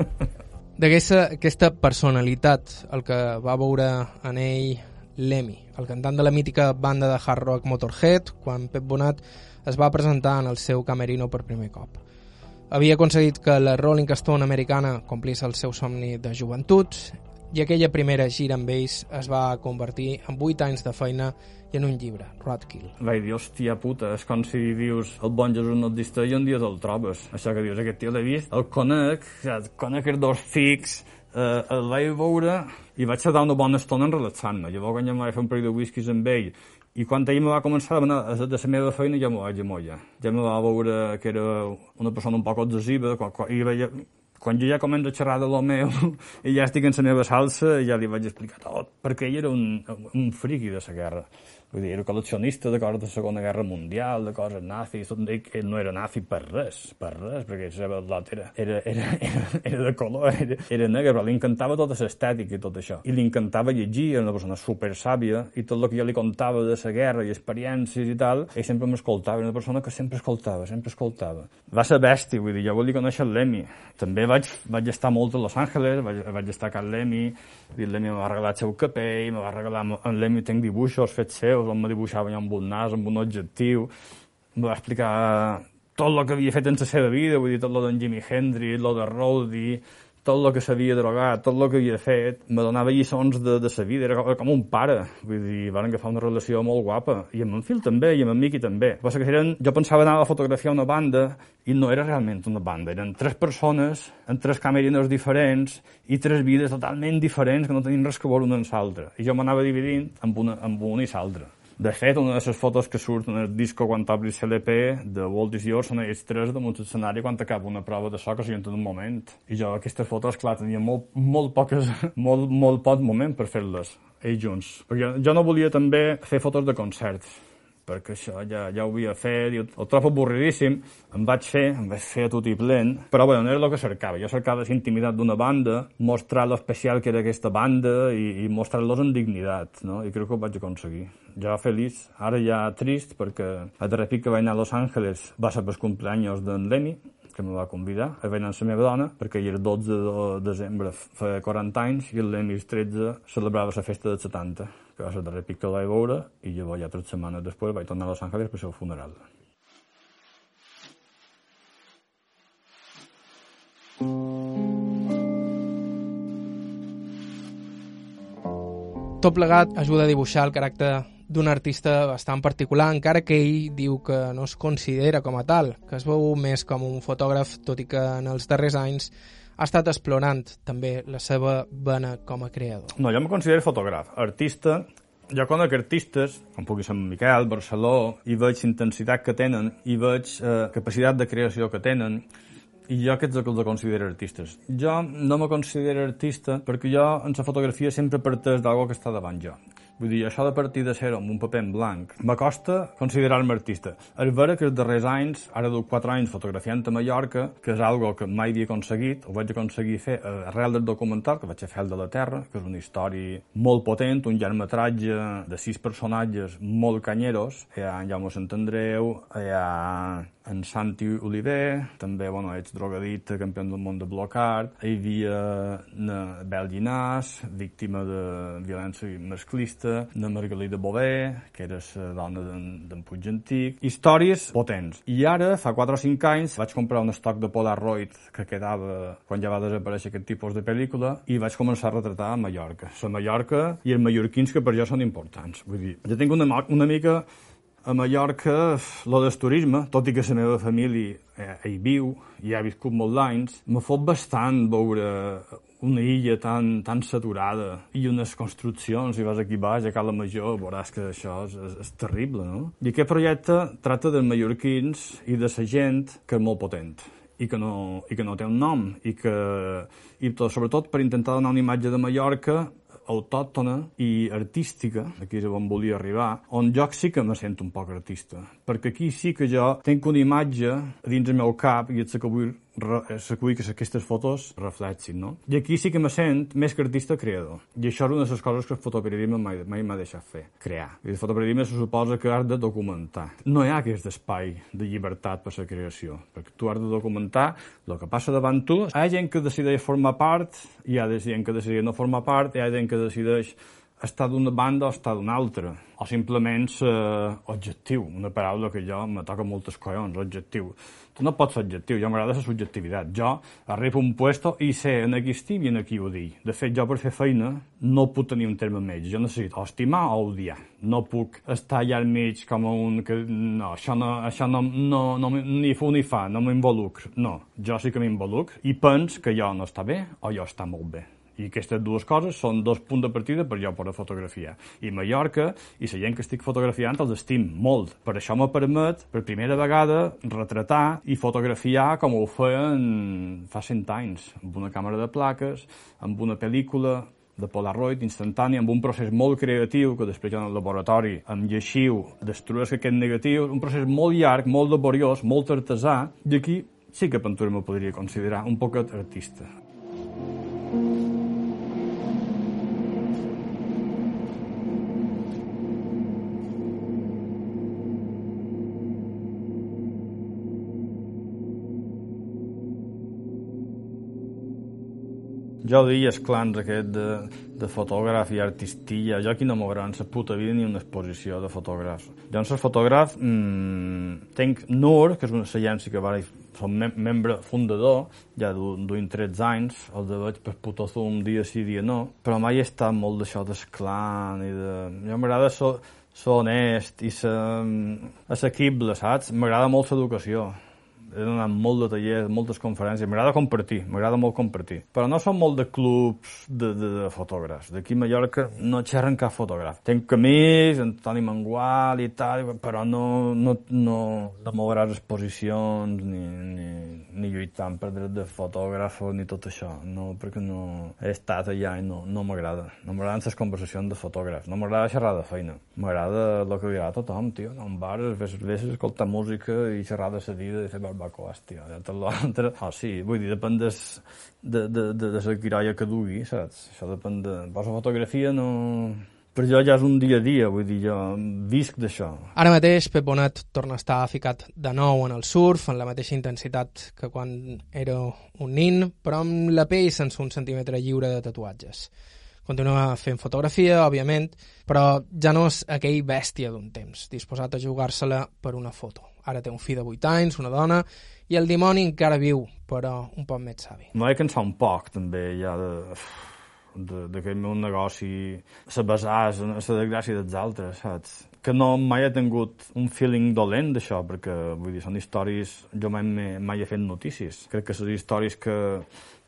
*laughs* D'aquesta aquesta personalitat, el que va veure en ell Lemmy, el cantant de la mítica banda de hard rock Motorhead, quan Pep Bonat es va presentar en el seu camerino per primer cop havia aconseguit que la Rolling Stone americana complís el seu somni de joventut i aquella primera gira amb ells es va convertir en 8 anys de feina i en un llibre, Roadkill. Vaig dir, hòstia puta, és com si dius el bon Jesús no et distreia un dia te'l trobes. Això que dius, aquest tio l'he vist, el conec, ja, conec els dos fics, eh, el vaig veure i vaig estar una bona estona en relaxant-me. Llavors, quan ja em vaig fer un parell de whiskies amb ell i quan ell me va començar anar de la meva feina ja m'ho vaig amollar. Ja me va veure que era una persona un poc obsessiva, quan, i veia, quan jo ja començo a xerrar de lo meu *laughs* i ja estic en la meva salsa, ja li vaig explicar tot, perquè ell era un, un friqui de la guerra. Vull dir, era col·leccionista de coses de la Segona Guerra Mundial, de coses nazis, tot ell no era nazi per res, per res, perquè la seva lot era, era, era, era, de color, *laughs* era, era negre, però li encantava tota l'estètica i tot això. I li encantava llegir, era una persona super sàvia, i tot el que jo li contava de la guerra i experiències i tal, ell sempre m'escoltava, era una persona que sempre escoltava, sempre escoltava. Va ser bèstia, vull dir, jo volia conèixer l'Emi. També vaig, vaig estar molt a Los Angeles, vaig, vaig estar a l'Emi, l'Emi me va regalar el seu capell, regalar... En l'Emi tenc dibuixos fets seus, on me dibuixava amb un nas, amb un objectiu, em va explicar tot el que havia fet en la seva vida, vull dir, tot el d'en Jimi Hendrix, el de Rowdy, tot el que s'havia drogat, tot el que havia fet, me donava lliçons de, de sa vida, era com un pare, vull dir, van agafar una relació molt guapa, i amb en Phil també, i amb en Mickey també. El que eren, jo pensava anar a fotografiar una banda, i no era realment una banda, eren tres persones, amb tres camerines diferents, i tres vides totalment diferents que no tenien res que veure una amb l'altra. I jo m'anava dividint amb una, amb una i l'altra. De fet, una de les fotos que surt en el disco quan t'obris l'LP de Walt Is Yours són ells tres damunt l'escenari quan acaba una prova de so que s'hi un moment. I jo aquestes fotos, clar, tenia molt, molt poques, *laughs* molt, molt poc moment per fer-les, ells junts. Perquè jo no volia també fer fotos de concerts perquè això ja, ja ho havia fet, i el trobo avorridíssim, em vaig fer, em vaig fer tot i plen, però bueno, no era el que cercava, jo cercava la intimitat d'una banda, mostrar l'especial que era aquesta banda i, i mostrar-los en dignitat, no? i crec que ho vaig aconseguir. Ja feliç, ara ja trist, perquè a darrer pic que vaig anar a Los Angeles va ser per cumpleaños d'en Lemmy, que me va convidar a amb la meva dona, perquè hi era 12 de desembre, fa 40 anys, i el Lemis 13 celebrava la festa de 70 que ser el darrer pic que el vaig veure, i llavors ja tres setmanes després vaig tornar a Los Angeles per el seu funeral. Tot plegat ajuda a dibuixar el caràcter d'un artista bastant particular, encara que ell diu que no es considera com a tal, que es veu més com un fotògraf, tot i que en els darrers anys ha estat explorant també la seva vena com a creador. No, jo me considero fotògraf. Artista, jo conec artistes, com pugui ser Miquel, Barceló, i veig intensitat que tenen, i veig eh, capacitat de creació que tenen, i jo aquests que els considero artistes. Jo no me considero artista perquè jo en la fotografia sempre parteix d'algo que està davant jo. Vull dir, això de partir de zero amb un paper en blanc m'acosta considerar-me artista. És vera que els darrers anys, ara duc 4 anys fotografiant a Mallorca, que és algo que mai havia aconseguit, ho vaig aconseguir fer arrel del documental que vaig fer el de la Terra, que és una història molt potent, un llargmetratge de sis personatges molt canyeros. Hi ha en Jaume Sant Andreu, hi ha en Santi Oliver, també, bueno, ets drogadit, campió del món de blockart, hi havia Bel Llinàs, víctima de violència masclista, na Margalida Bové, que era la dona d'en Puig Antic, històries potents. I ara, fa 4 o 5 anys, vaig comprar un estoc de Polaroid que quedava quan ja va desaparèixer aquest tipus de pel·lícula i vaig començar a retratar a Mallorca. La Mallorca i els mallorquins que per jo són importants. Vull dir, jo tinc una, una mica a Mallorca, lo del turisme, tot i que la meva família eh, hi viu i ha viscut molts anys, me fot bastant veure una illa tan, tan saturada i unes construccions, i vas aquí baix, a Cala Major, veuràs que això és, és, és terrible, no? I aquest projecte tracta dels mallorquins i de la gent que és molt potent i que no, i que no té un nom i que i tot, sobretot per intentar donar una imatge de Mallorca autòctona i artística, aquí és on volia arribar, on jo sí que me sento un poc artista, perquè aquí sí que jo tinc una imatge dins el meu cap i és que vull que vull que aquestes fotos reflexin, no? I aquí sí que me sent més que artista creador. I això és una de les coses que el fotoperiodisme mai, mai m'ha deixat fer, crear. I el fotoperiodisme se suposa que has de documentar. No hi ha aquest espai de llibertat per la creació, perquè tu has de documentar el que passa davant tu. Hi ha gent que decideix formar part, hi ha gent que decideix no formar part, hi ha gent que decideix estar d'una banda o estar d'una altra, o simplement eh, objectiu, una paraula que jo me toca moltes collons, objectiu. Tu no pots ser objectiu, jo m'agrada la subjectivitat. Jo arribo un puesto i sé en aquí estic i en aquí ho dic. De fet, jo per fer feina no puc tenir un terme mig. Jo necessito estimar o odiar. No puc estar allà al mig com un... Que, no, això no, això no, no, no ni fu ni fa, no m'involucro. No, jo sí que m'involucro i pens que jo no està bé o jo està molt bé. I aquestes dues coses són dos punts de partida per jo poder fotografiar. I Mallorca i la gent que estic fotografiant els estim molt. Per això me permet, per primera vegada, retratar i fotografiar com ho feien fa cent anys, amb una càmera de plaques, amb una pel·lícula de Polaroid instantani amb un procés molt creatiu que després en el laboratori em lleixiu, destrueix aquest negatiu, un procés molt llarg, molt laboriós, molt artesà, i aquí sí que Pintura me podria considerar un poquet artista. Jo diria els clans aquest de, de fotògraf i artistilla, jo aquí no m'agrada en la puta vida ni una exposició de fotògrafs. Jo en fotògraf mmm, tenc NUR, que és una agència que va som mem membre fundador, ja duim 13 anys, el de veig per putozo un dia sí, dia no, però mai he estat molt d'això d'esclan i de... Jo m'agrada ser, ser honest i ser mm, assequible, saps? M'agrada molt l'educació he donat molt de tallers, moltes conferències, m'agrada compartir, m'agrada molt compartir. Però no som molt de clubs de, de, de fotògrafs. D'aquí a Mallorca no xerren cap fotògraf. Tenc amics, Antoni Mangual i tal, però no, no, no, no mouràs exposicions ni, ni, ni lluitant per dret de fotògraf ni tot això. No, perquè no he estat allà i no, no m'agrada. No m'agraden les conversacions de fotògrafs. No m'agrada xerrar de feina. M'agrada el que li agrada a tothom, tio. Anar a un bar, fer cerveses, escoltar música i xerrar de la vida i fer barbacoa, hòstia, ja tot l'altre... Ah, sí, vull dir, depèn des, de, de, de, de la quiralla que dugui, saps? Això depèn de... Posa fotografia no... Per jo ja és un dia a dia, vull dir, jo visc d'això. Ara mateix Pep Bonat torna a estar ficat de nou en el surf, en la mateixa intensitat que quan era un nin, però amb la pell sense un centímetre lliure de tatuatges. Continua fent fotografia, òbviament, però ja no és aquell bèstia d'un temps, disposat a jugar-se-la per una foto. Ara té un fill de 8 anys, una dona, i el dimoni encara viu, però un poc més savi. M'ha de cansar un poc, també, ja de d'aquest meu negoci, se basar en la desgràcia dels altres, saps? Que no mai he tingut un feeling dolent d'això, perquè, vull dir, són històries... Jo mai, mai he fet notícies. Crec que les històries que,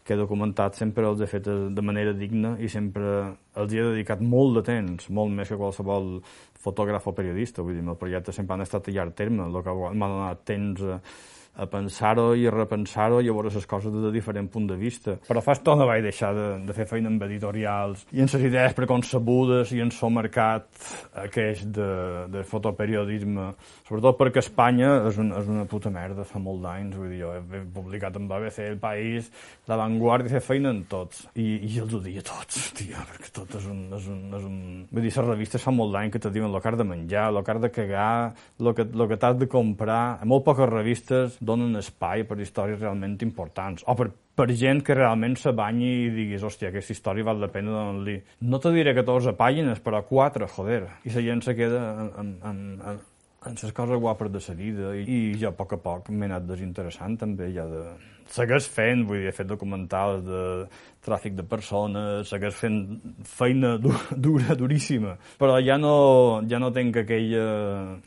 que he documentat sempre els he fet de manera digna i sempre els hi he dedicat molt de temps, molt més que qualsevol fotògraf o periodista. Vull dir, el projecte sempre han estat a llarg terme, el que m'ha donat temps a, pensar-ho i a repensar-ho i a veure les coses de diferent punt de vista. Però fa estona vaig deixar de, de fer feina amb editorials. I en les idees preconcebudes i en el mercat aquest de, de fotoperiodisme, sobretot perquè Espanya és, un, és una puta merda fa molt d'anys, vull dir, jo he publicat en BBC El País, La Vanguardia, fer feina en tots, i, i els ho dia tots, *laughs* tia, perquè tot és un, és un, és un... Vull dir, les revistes fa molt d'any que te diuen el que has de menjar, el que has de cagar, el que, el que t'has de comprar, a molt poques revistes donen espai per històries realment importants, o per, per gent que realment se banyi i diguis, hòstia, aquesta història val la pena donar-li. No te diré 14 pàgines, però 4, joder. I la gent se queda en, en, en, en, les coses guapes de la vida i, i jo a poc a poc m'he anat desinteressant també ja de... Segueix fent, vull dir, he fet documentals de, tràfic de persones, segueix fent feina *laughs* dura, duríssima, però ja no, ja no tinc aquella,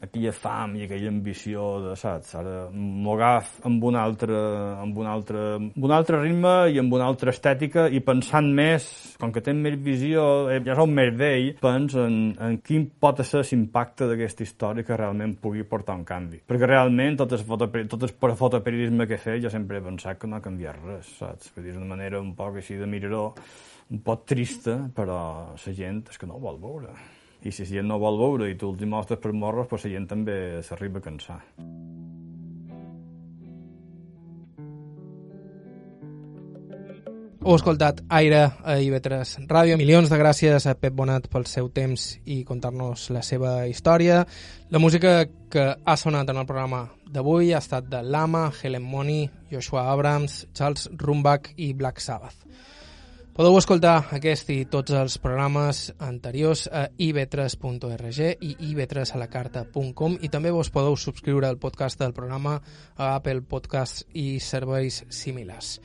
aquella fam i aquella ambició de, saps, ara m'ho agaf amb un altre, amb un altre, amb un altre ritme i amb una altra estètica i pensant més, com que tenc més visió, eh, ja som més vell, pens en, en quin pot ser l'impacte d'aquesta història que realment pugui portar un canvi. Perquè realment tot el, fotoperi tot el fotoperiodisme que he fet jo sempre he pensat que no ha canviat res, saps? Que és una manera un poc així de miraró un poc trista, però la gent és que no ho vol veure. I si la gent no vol veure i tu els mostres per morros, doncs la gent també s'arriba a cansar. Heu escoltat Aire a IB3 Ràdio. Milions de gràcies a Pep Bonat pel seu temps i contar-nos la seva història. La música que ha sonat en el programa d'avui ha estat de Lama, Helen Money, Joshua Abrams, Charles Rumbach i Black Sabbath. Podeu escoltar aquest i tots els programes anteriors a ib3.org i ib3alacarta.com i també vos podeu subscriure al podcast del programa a Apple Podcasts i serveis similars.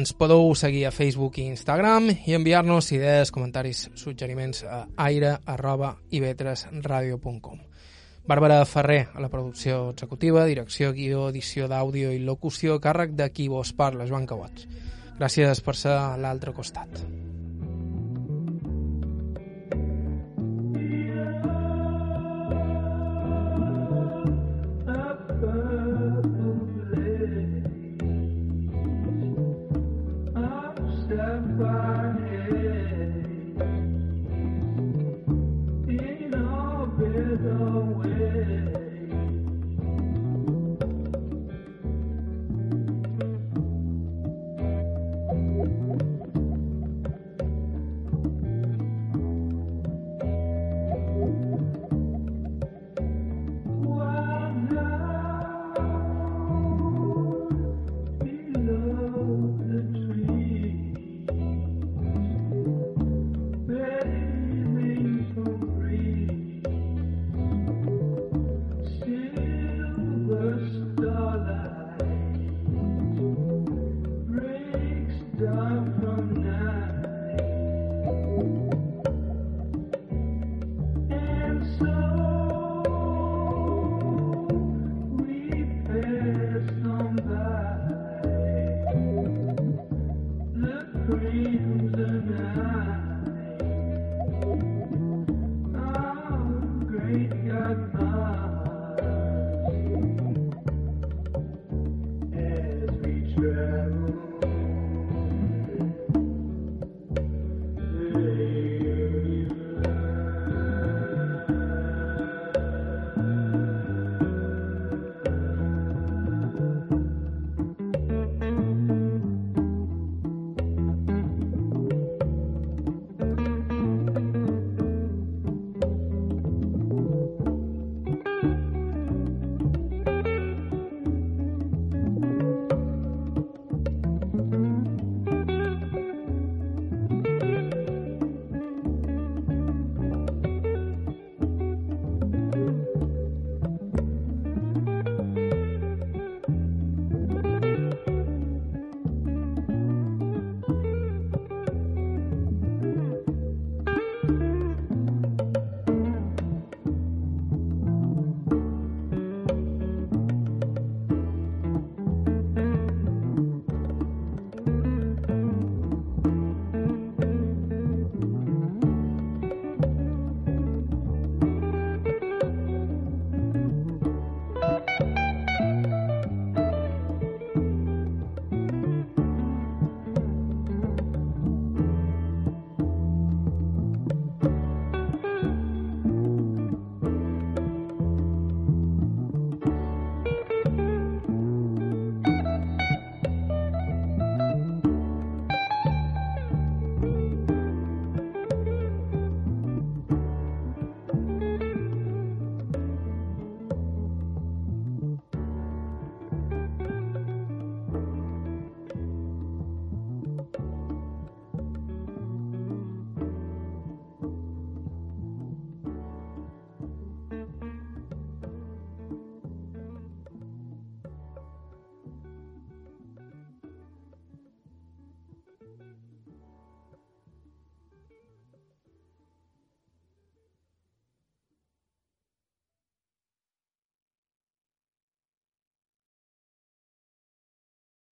Ens podeu seguir a Facebook i Instagram i enviar-nos idees, comentaris, suggeriments a aire.ib3radio.com. Bàrbara Ferrer, a la producció executiva, direcció, guió, edició d'àudio i locució, càrrec de qui vos parla, Joan Cabot. Gràcies per ser a l'altre costat.